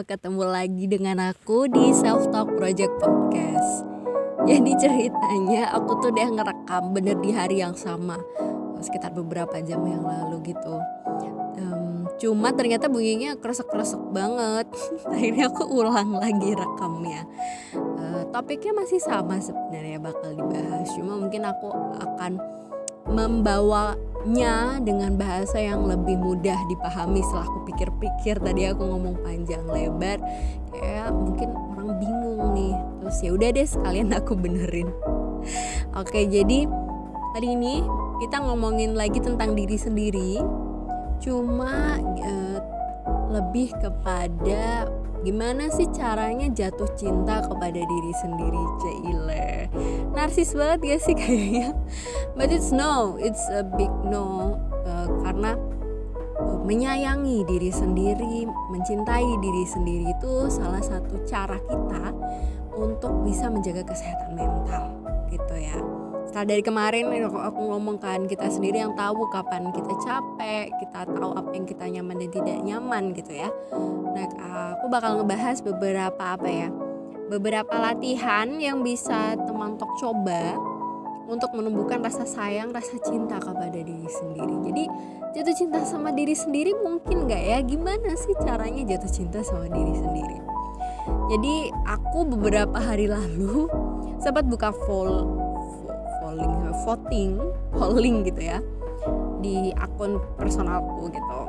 ketemu lagi dengan aku di Self Talk Project Podcast. Jadi ceritanya aku tuh udah ngerekam bener di hari yang sama, sekitar beberapa jam yang lalu gitu. Um, cuma ternyata bunyinya kresek-kresek banget. Akhirnya aku ulang lagi rekamnya. Uh, topiknya masih sama sebenarnya bakal dibahas, cuma mungkin aku akan membawanya dengan bahasa yang lebih mudah dipahami setelah aku pikir-pikir. Tadi aku ngomong panjang lebar kayak mungkin orang bingung nih. Terus ya udah deh sekalian aku benerin. Oke jadi hari ini kita ngomongin lagi tentang diri sendiri. Cuma uh, lebih kepada gimana sih caranya jatuh cinta kepada diri sendiri Cile narsis banget ya sih kayaknya but it's no it's a big no uh, karena uh, menyayangi diri sendiri mencintai diri sendiri itu salah satu cara kita untuk bisa menjaga kesehatan mental gitu ya. Setelah dari kemarin aku ngomong kan kita sendiri yang tahu kapan kita capek kita tahu apa yang kita nyaman dan tidak nyaman gitu ya. Nah aku bakal ngebahas beberapa apa ya beberapa latihan yang bisa teman tok coba untuk menumbuhkan rasa sayang rasa cinta kepada diri sendiri. Jadi jatuh cinta sama diri sendiri mungkin nggak ya? Gimana sih caranya jatuh cinta sama diri sendiri? Jadi aku beberapa hari lalu sempat buka full polling voting polling gitu ya di akun personalku gitu.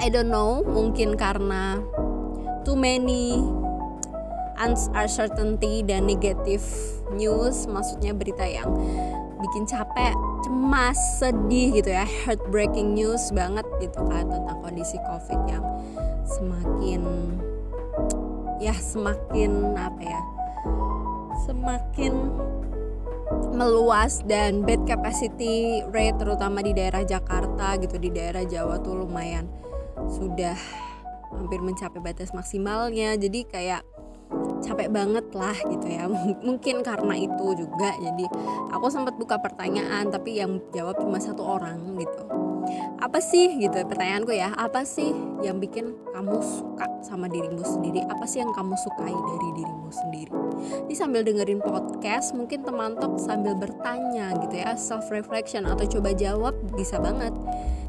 I don't know mungkin karena too many uncertainty dan negative news maksudnya berita yang bikin capek cemas sedih gitu ya heartbreaking news banget gitu kan tentang kondisi covid yang semakin ya semakin apa ya semakin meluas dan bed capacity rate terutama di daerah Jakarta gitu di daerah Jawa tuh lumayan sudah hampir mencapai batas maksimalnya. Jadi kayak capek banget lah gitu ya. Mungkin karena itu juga jadi aku sempat buka pertanyaan tapi yang jawab cuma satu orang gitu. Apa sih gitu pertanyaanku ya apa sih yang bikin kamu suka sama dirimu sendiri? Apa sih yang kamu sukai dari dirimu sendiri? Ini sambil dengerin podcast mungkin teman tok sambil bertanya gitu ya self reflection atau coba jawab bisa banget.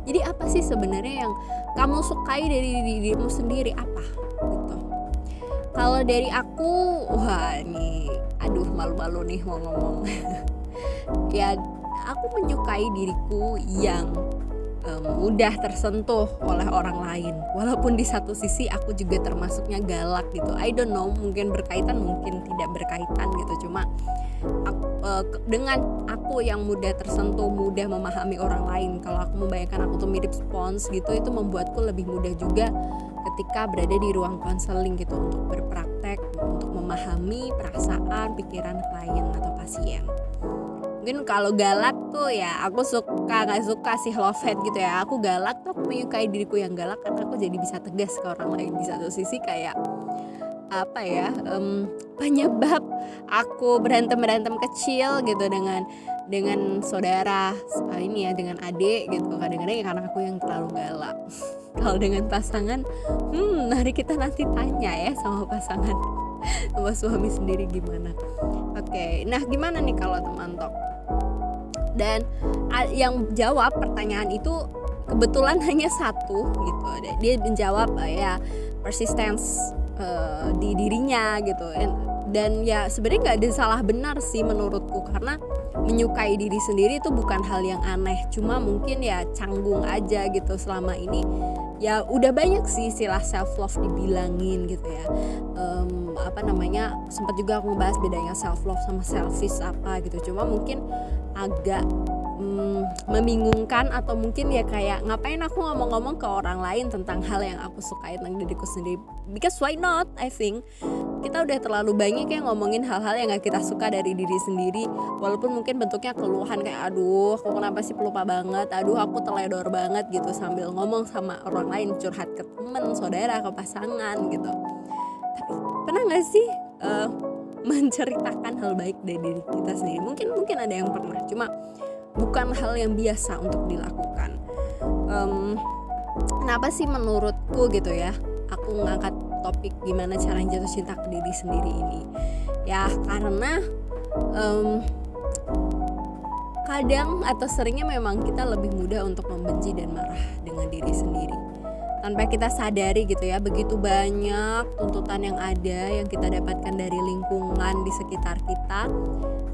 Jadi apa sih sebenarnya yang kamu sukai dari dirimu sendiri? Apa kalau dari aku wah nih aduh malu-malu nih mau ngomong ya aku menyukai diriku yang mudah tersentuh oleh orang lain. Walaupun di satu sisi aku juga termasuknya galak gitu. I don't know mungkin berkaitan mungkin tidak berkaitan gitu. Cuma aku, uh, dengan aku yang mudah tersentuh mudah memahami orang lain kalau aku membayangkan aku tuh mirip spons gitu itu membuatku lebih mudah juga ketika berada di ruang konseling gitu untuk berpraktek untuk memahami perasaan pikiran klien atau pasien. Mungkin kalau galak tuh ya aku suka nggak suka sih love hate gitu ya. Aku galak tuh aku menyukai diriku yang galak karena aku jadi bisa tegas ke orang lain. Di satu sisi kayak apa ya um, penyebab aku berantem berantem kecil gitu dengan dengan saudara ini ya dengan adik gitu. Kadang-kadang ya karena aku yang terlalu galak kalau dengan pasangan hmm mari kita nanti tanya ya sama pasangan sama suami sendiri gimana. Oke nah gimana nih kalau teman tok? Dan yang jawab pertanyaan itu kebetulan hanya satu gitu. Dia menjawab ya persistence uh, di dirinya gitu dan ya sebenarnya nggak ada salah benar sih menurutku. Karena menyukai diri sendiri itu bukan hal yang aneh. Cuma mungkin ya canggung aja gitu selama ini. Ya udah banyak sih istilah self love dibilangin gitu ya. Um, apa namanya sempat juga aku ngebahas bedanya self love sama selfish apa gitu. Cuma mungkin agak um, membingungkan atau mungkin ya kayak ngapain aku ngomong-ngomong ke orang lain tentang hal yang aku sukai tentang diriku sendiri? Because why not I think kita udah terlalu banyak yang ngomongin hal-hal yang gak kita suka dari diri sendiri. Walaupun mungkin bentuknya keluhan kayak aduh aku kenapa sih pelupa banget? Aduh aku teledor banget gitu sambil ngomong sama orang lain curhat ke temen saudara ke pasangan gitu. Tapi pernah gak sih uh, menceritakan hal baik dari diri kita sendiri? Mungkin mungkin ada yang pernah cuma bukan hal yang biasa untuk dilakukan. Um, kenapa sih menurutku gitu ya aku ngangkat topik gimana cara jatuh cinta ke diri sendiri ini. Ya karena um, kadang atau seringnya memang kita lebih mudah untuk membenci dan marah dengan diri sendiri. Tanpa kita sadari gitu ya begitu banyak tuntutan yang ada yang kita dapatkan dari lingkungan di sekitar kita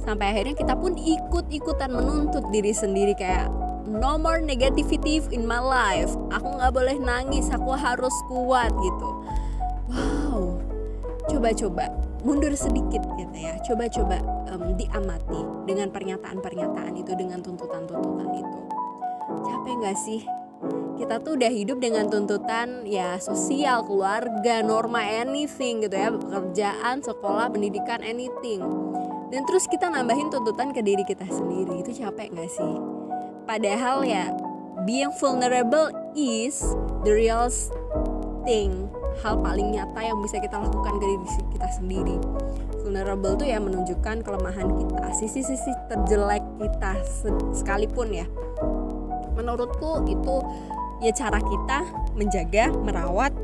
sampai akhirnya kita pun ikut-ikutan menuntut diri sendiri kayak no more negativity in my life. Aku nggak boleh nangis. Aku harus kuat gitu wow. Coba-coba mundur sedikit gitu ya. Coba-coba um, diamati dengan pernyataan-pernyataan itu dengan tuntutan-tuntutan itu. Capek nggak sih? Kita tuh udah hidup dengan tuntutan ya sosial, keluarga, norma anything gitu ya, pekerjaan, sekolah, pendidikan, anything. Dan terus kita nambahin tuntutan ke diri kita sendiri, itu capek gak sih? Padahal ya, being vulnerable is the real thing, hal paling nyata yang bisa kita lakukan ke diri kita sendiri. Vulnerable tuh ya menunjukkan kelemahan kita, sisi-sisi terjelek kita sekalipun ya. Menurutku itu ya cara kita menjaga, merawat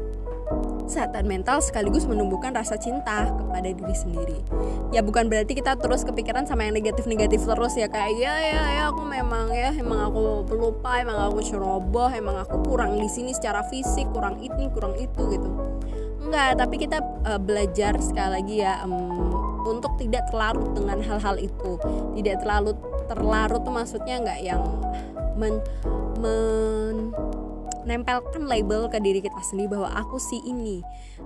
kesehatan mental sekaligus menumbuhkan rasa cinta kepada diri sendiri. Ya bukan berarti kita terus kepikiran sama yang negatif-negatif terus ya kayak ya ya ya aku memang ya emang aku pelupa, emang aku ceroboh, emang aku kurang di sini secara fisik, kurang ini, kurang itu gitu. Enggak, tapi kita uh, belajar sekali lagi ya um, untuk tidak terlarut dengan hal-hal itu. Tidak terlalu terlarut tuh maksudnya enggak yang men, men nempelkan label ke diri kita sendiri bahwa aku si ini,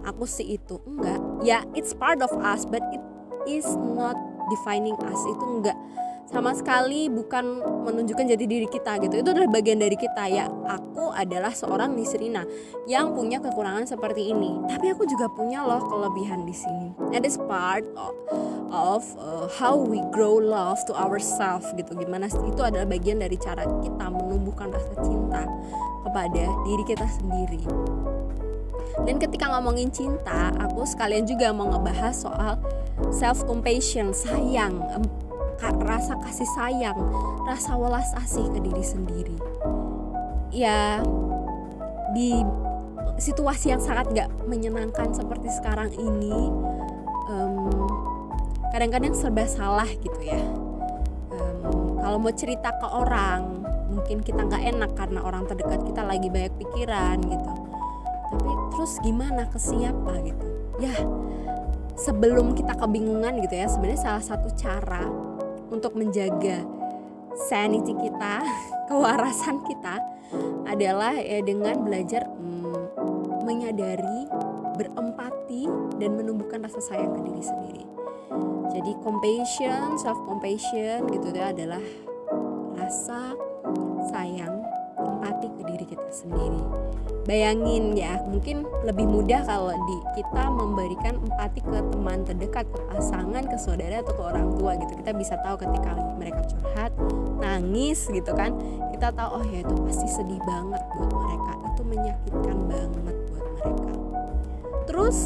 aku si itu. Enggak. Ya, it's part of us but it is not defining us. Itu enggak sama sekali bukan menunjukkan jati diri kita gitu. Itu adalah bagian dari kita ya. Aku adalah seorang Nisrina yang punya kekurangan seperti ini. Tapi aku juga punya loh kelebihan di sini. And this part of, of uh, how we grow love to ourselves gitu. Gimana itu adalah bagian dari cara kita menumbuhkan rasa cinta kepada diri kita sendiri. Dan ketika ngomongin cinta aku sekalian juga mau ngebahas soal self compassion sayang rasa kasih sayang, rasa welas asih ke diri sendiri. Ya, di situasi yang sangat gak menyenangkan seperti sekarang ini, kadang kadang-kadang serba salah gitu ya. Um, kalau mau cerita ke orang, mungkin kita nggak enak karena orang terdekat kita lagi banyak pikiran gitu. Tapi terus gimana ke siapa gitu? Ya, sebelum kita kebingungan gitu ya, sebenarnya salah satu cara untuk menjaga sanity kita, kewarasan kita adalah ya dengan belajar hmm, menyadari, berempati dan menumbuhkan rasa sayang ke diri sendiri. Jadi compassion, self compassion gitu ya adalah rasa sayang, kita sendiri. Bayangin ya mungkin lebih mudah kalau di kita memberikan empati ke teman terdekat ke pasangan ke saudara atau ke orang tua gitu. Kita bisa tahu ketika mereka curhat nangis gitu kan. Kita tahu oh ya itu pasti sedih banget buat mereka. Itu menyakitkan banget buat mereka. Terus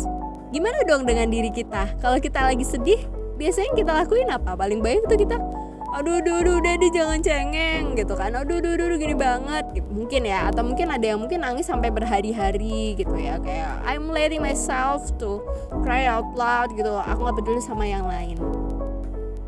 gimana dong dengan diri kita? Kalau kita lagi sedih biasanya kita lakuin apa? Paling baik tuh kita aduh aduh aduh jangan cengeng gitu kan. Aduh aduh aduh gini banget gitu. mungkin ya atau mungkin ada yang mungkin nangis sampai berhari-hari gitu ya kayak I'm letting myself to cry out loud gitu aku nggak peduli sama yang lain.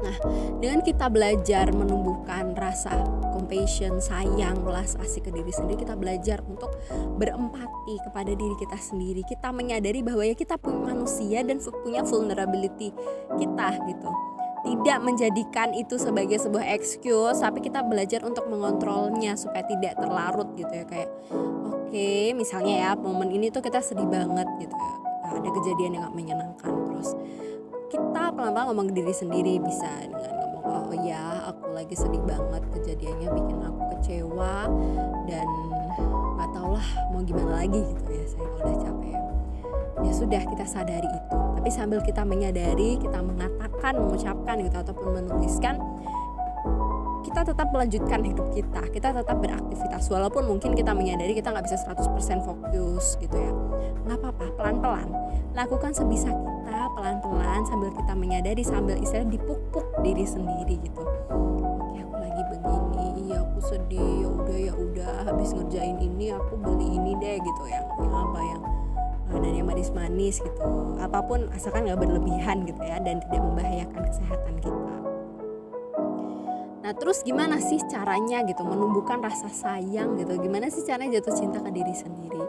Nah dengan kita belajar menumbuhkan rasa compassion sayang belas asih ke diri sendiri kita belajar untuk berempati kepada diri kita sendiri. Kita menyadari bahwa ya kita punya manusia dan punya vulnerability kita gitu tidak menjadikan itu sebagai sebuah excuse tapi kita belajar untuk mengontrolnya supaya tidak terlarut gitu ya. Kayak oke okay, misalnya ya momen ini tuh kita sedih banget gitu ya. Nah, ada kejadian yang gak menyenangkan terus kita pelan-pelan ngomong ke diri sendiri bisa dengan ngomong oh ya aku lagi sedih banget kejadiannya bikin aku kecewa dan nggak tau lah mau gimana lagi gitu ya. Saya udah capek. Ya sudah kita sadari itu tapi sambil kita menyadari kita mengatakan mengucapkan gitu ataupun menuliskan kita tetap melanjutkan hidup kita. Kita tetap beraktivitas. Walaupun mungkin kita menyadari kita nggak bisa 100% fokus gitu ya. Nggak apa-apa pelan-pelan. Lakukan sebisa kita pelan-pelan sambil kita menyadari sambil istilah dipupuk diri sendiri gitu. Oke aku lagi begini iya aku sedih ya udah ya udah habis ngerjain ini aku beli ini deh gitu yang yang apa yang dan yang manis-manis gitu. Apa pun asalkan nggak berlebihan gitu ya dan tidak membahayakan kesehatan kita. Nah terus gimana sih caranya gitu menumbuhkan rasa sayang gitu? Gimana sih caranya jatuh cinta ke diri sendiri?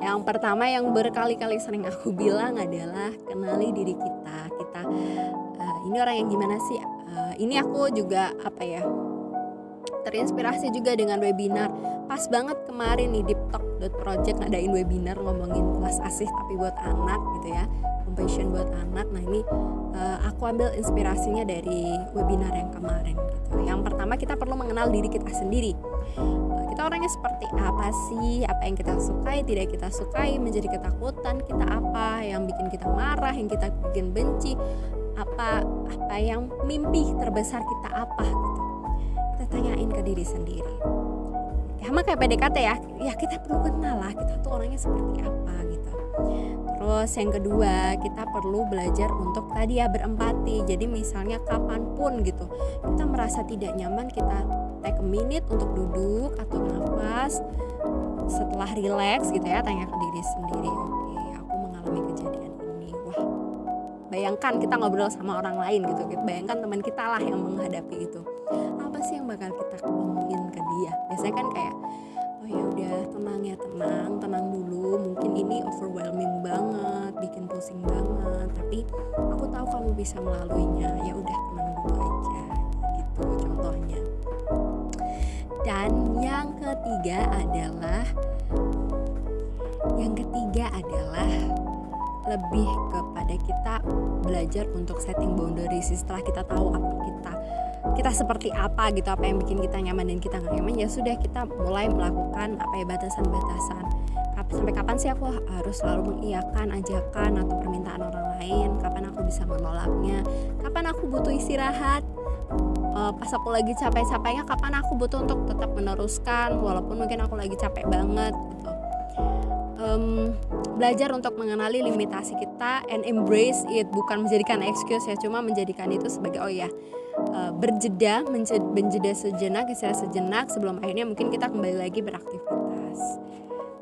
Yang pertama yang berkali-kali sering aku bilang adalah kenali diri kita. Kita uh, ini orang yang gimana sih? Uh, ini aku juga apa ya terinspirasi juga dengan webinar pas banget kemarin nih Project ngadain webinar ngomongin kelas asih tapi buat anak gitu ya compassion buat anak. Nah ini uh, aku ambil inspirasinya dari webinar yang kemarin gitu. Yang pertama kita perlu mengenal diri kita sendiri. Uh, kita orangnya seperti apa sih? Apa yang kita sukai tidak kita sukai? Menjadi ketakutan kita apa? Yang bikin kita marah yang kita bikin benci? Apa apa yang mimpi terbesar kita apa gitu? Kita tanyain ke diri sendiri sama kayak PDKT ya? Ya kita perlu kenal lah kita tuh orangnya seperti apa gitu. Terus yang kedua kita perlu belajar untuk tadi ya berempati. Jadi misalnya kapan pun gitu kita merasa tidak nyaman kita take a minute untuk duduk atau nafas. Setelah relax gitu ya tanya ke diri sendiri oke aku mengalami kejadian ini. Wah bayangkan kita ngobrol sama orang lain gitu. Bayangkan teman kita lah yang menghadapi itu. Apa sih yang bakal kita ngomongin ke dia biasanya kan kayak oh ya udah tenang ya tenang tenang dulu. Mungkin ini overwhelming banget bikin pusing banget. Tapi aku tahu kamu bisa melaluinya. Ya udah tenang dulu aja gitu contohnya. Dan yang ketiga adalah yang ketiga adalah lebih kepada kita belajar untuk setting boundaries setelah kita tahu apa kita kita seperti apa gitu apa yang bikin kita nyaman dan kita nggak nyaman ya sudah kita mulai melakukan apa ya batasan-batasan. Sampai kapan sih aku harus selalu mengiyakan ajakan atau permintaan orang lain? Kapan aku bisa menolaknya? Kapan aku butuh istirahat? Uh, pas aku lagi capek-capeknya kapan aku butuh untuk tetap meneruskan walaupun mungkin aku lagi capek banget gitu. Um, belajar untuk mengenali limitasi kita and embrace it bukan menjadikan excuse ya cuma menjadikan itu sebagai oh ya uh, berjeda menjeda sejenak istirahat sejenak sebelum akhirnya mungkin kita kembali lagi beraktivitas.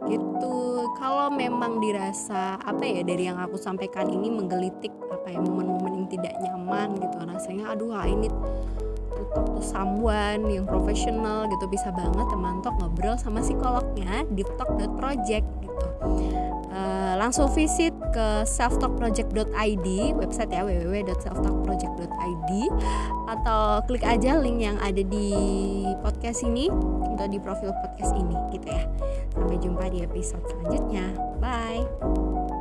Gitu. Kalau memang dirasa apa ya dari yang aku sampaikan ini menggelitik apa ya momen-momen yang tidak nyaman gitu rasanya aduh ini talk to someone yang profesional gitu. Bisa banget teman talk ngobrol sama psikolognya di talk.project gitu langsung visit ke selftalkproject.id website ya www.selftalkproject.id atau klik aja link yang ada di podcast ini atau di profil podcast ini gitu ya. Sampai jumpa di episode selanjutnya. Bye